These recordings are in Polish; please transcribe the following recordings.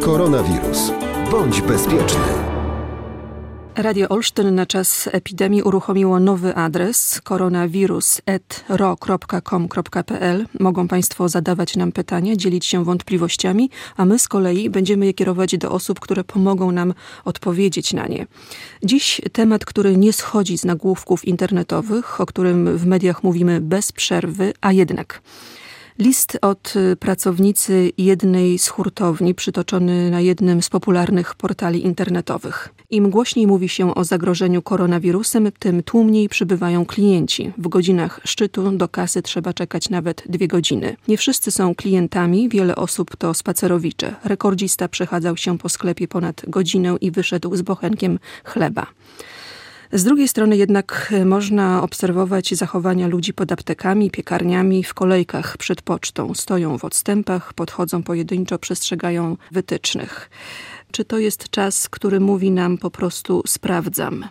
Koronawirus. Bądź bezpieczny. Radio Olsztyn na czas epidemii uruchomiło nowy adres koronawirus.ro.com.pl. Mogą Państwo zadawać nam pytania, dzielić się wątpliwościami, a my z kolei będziemy je kierować do osób, które pomogą nam odpowiedzieć na nie. Dziś temat, który nie schodzi z nagłówków internetowych, o którym w mediach mówimy bez przerwy, a jednak. List od y, pracownicy jednej z hurtowni, przytoczony na jednym z popularnych portali internetowych. Im głośniej mówi się o zagrożeniu koronawirusem, tym tłumniej przybywają klienci. W godzinach szczytu do kasy trzeba czekać nawet dwie godziny. Nie wszyscy są klientami, wiele osób to spacerowicze. Rekordzista przechadzał się po sklepie ponad godzinę i wyszedł z bochenkiem chleba. Z drugiej strony jednak e, można obserwować zachowania ludzi pod aptekami, piekarniami, w kolejkach przed pocztą. Stoją w odstępach, podchodzą pojedynczo, przestrzegają wytycznych. Czy to jest czas, który mówi nam po prostu sprawdzam?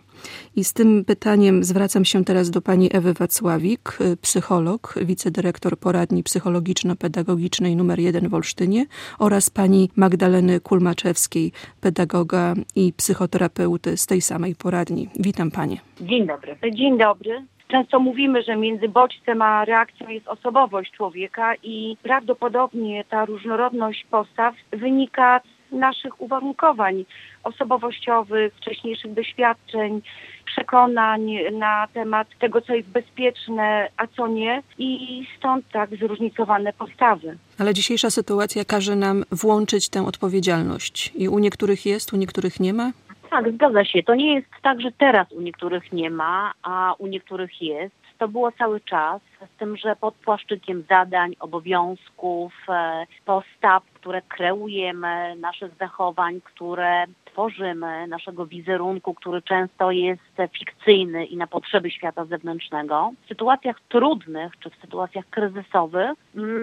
I z tym pytaniem zwracam się teraz do pani Ewy Wacławik, y, psycholog, wicedyrektor poradni psychologiczno-pedagogicznej nr 1 w Olsztynie oraz pani Magdaleny Kulmaczewskiej, pedagoga i psychoterapeuty z tej samej poradni. Witam panie. Dzień dobry. Dzień dobry. Często mówimy, że między bodźcem a reakcją jest osobowość człowieka i prawdopodobnie ta różnorodność postaw wynika naszych uwarunkowań osobowościowych, wcześniejszych doświadczeń, przekonań na temat tego, co jest bezpieczne, a co nie i stąd tak zróżnicowane postawy. Ale dzisiejsza sytuacja każe nam włączyć tę odpowiedzialność i u niektórych jest, u niektórych nie ma? Tak, zgadza się. To nie jest tak, że teraz u niektórych nie ma, a u niektórych jest to było cały czas, tym, że pod płaszczykiem zadań, obowiązków, e, postaw, które kreujemy, naszych zachowań, które tworzymy, naszego wizerunku, który często jest fikcyjny i na potrzeby świata zewnętrznego. W sytuacjach trudnych czy w sytuacjach kryzysowych,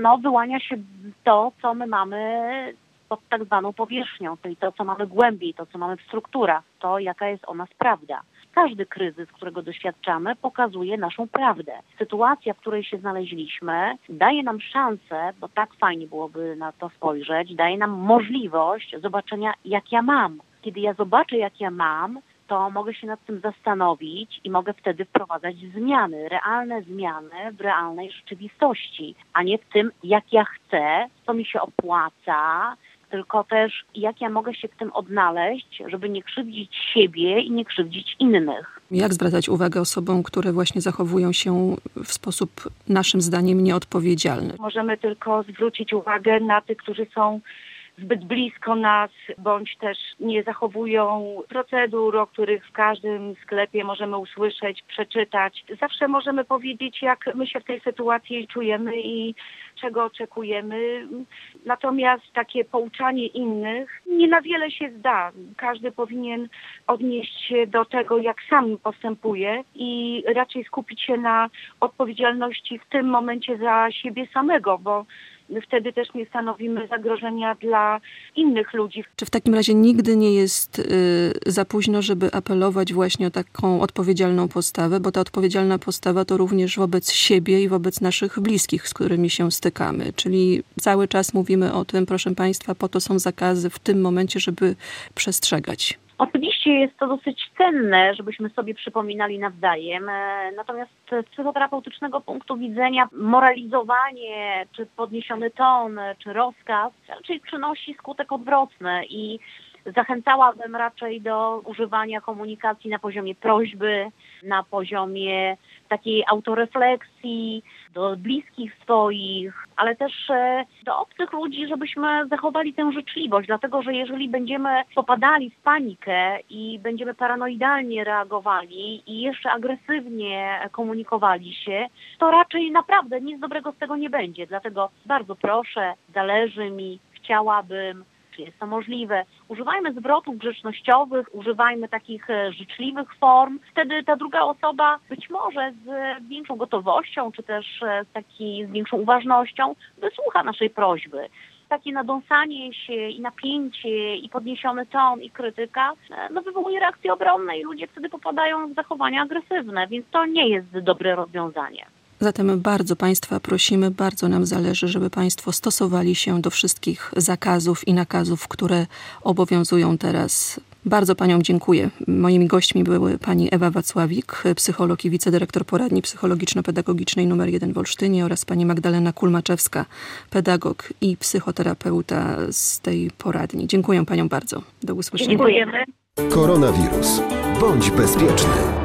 no, wyłania się to, co my mamy pod tak zwaną powierzchnią, czyli to, co mamy głębiej, to, co mamy w strukturach, to, jaka jest o nas prawda. Każdy kryzys, którego doświadczamy, pokazuje naszą prawdę. Sytuacja, w której się znaleźliśmy, daje nam szansę, bo tak fajnie byłoby na to spojrzeć, daje nam możliwość zobaczenia, jak ja mam. Kiedy ja zobaczę, jak ja mam, to mogę się nad tym zastanowić i mogę wtedy wprowadzać zmiany, realne zmiany w realnej rzeczywistości, a nie w tym, jak ja chcę, co mi się opłaca, tylko też jak ja mogę się w tym odnaleźć, żeby nie krzywdzić siebie i nie krzywdzić innych. Jak zwracać uwagę osobom, które właśnie zachowują się w sposób naszym zdaniem nieodpowiedzialny? Możemy tylko zwrócić uwagę na tych, którzy są zbyt blisko nas, bądź też nie zachowują procedur, o których w każdym sklepie możemy usłyszeć, przeczytać. Zawsze możemy powiedzieć, jak my się w tej sytuacji czujemy i czego oczekujemy. Natomiast takie pouczanie innych nie na wiele się zda. Każdy powinien odnieść się do tego, jak sam postępuje i raczej skupić się na odpowiedzialności w tym momencie za siebie samego, bo wtedy też nie stanowimy zagrożenia dla innych ludzi. Czy w takim razie nigdy nie jest y, za późno, żeby apelować właśnie o taką odpowiedzialną postawę, bo ta odpowiedzialna postawa to również wobec siebie i wobec naszych bliskich, z którymi się stykamy. Czyli cały czas mówimy o tym, proszę Państwa, po to są zakazy w tym momencie, żeby przestrzegać. Oczywiście jest to dosyć cenne, żebyśmy sobie przypominali nawzajem, e, natomiast z psychoterapeutycznego punktu widzenia moralizowanie, czy podniesiony ton, czy rozkaz raczej przynosi skutek odwrotny i zachęcałabym raczej do używania komunikacji na poziomie prośby, na poziomie takiej autorefleksji, do bliskich swoich, ale też e, do obcych ludzi, żebyśmy zachowali tę życzliwość, dlatego że jeżeli będziemy popadali w panikę i będziemy paranoidalnie reagowali i jeszcze agresywnie komunikowali się, to raczej naprawdę nic dobrego z tego nie będzie. Dlatego bardzo proszę, zależy mi, chciałabym, czy jest to możliwe. Używajmy zwrotów grzecznościowych, używajmy takich e, życzliwych form. Wtedy ta druga osoba być może z większą gotowością, czy też e, z, taki, z większą uważnością wysłucha naszej prośby takie nadąsanie się i napięcie i podniesiony ton i krytyka e, no, wywołuje reakcje obronne i ludzie wtedy popadają w zachowania agresywne, więc to nie jest dobre rozwiązanie. Zatem bardzo Państwa prosimy, bardzo nam zależy, żeby Państwo stosowali się do wszystkich zakazów i nakazów, które obowiązują teraz bardzo Paniom dziękuję. Moimi gośćmi były Pani Ewa Wacławik, psycholog i wicedyrektor poradni psychologiczno-pedagogicznej nr 1 w Olsztynie oraz Pani Magdalena Kulmaczewska, pedagog i psychoterapeuta z tej poradni. Dziękuję Paniom bardzo. Do usłyszenia. Dziękujemy. Koronawirus. Bądź bezpieczny.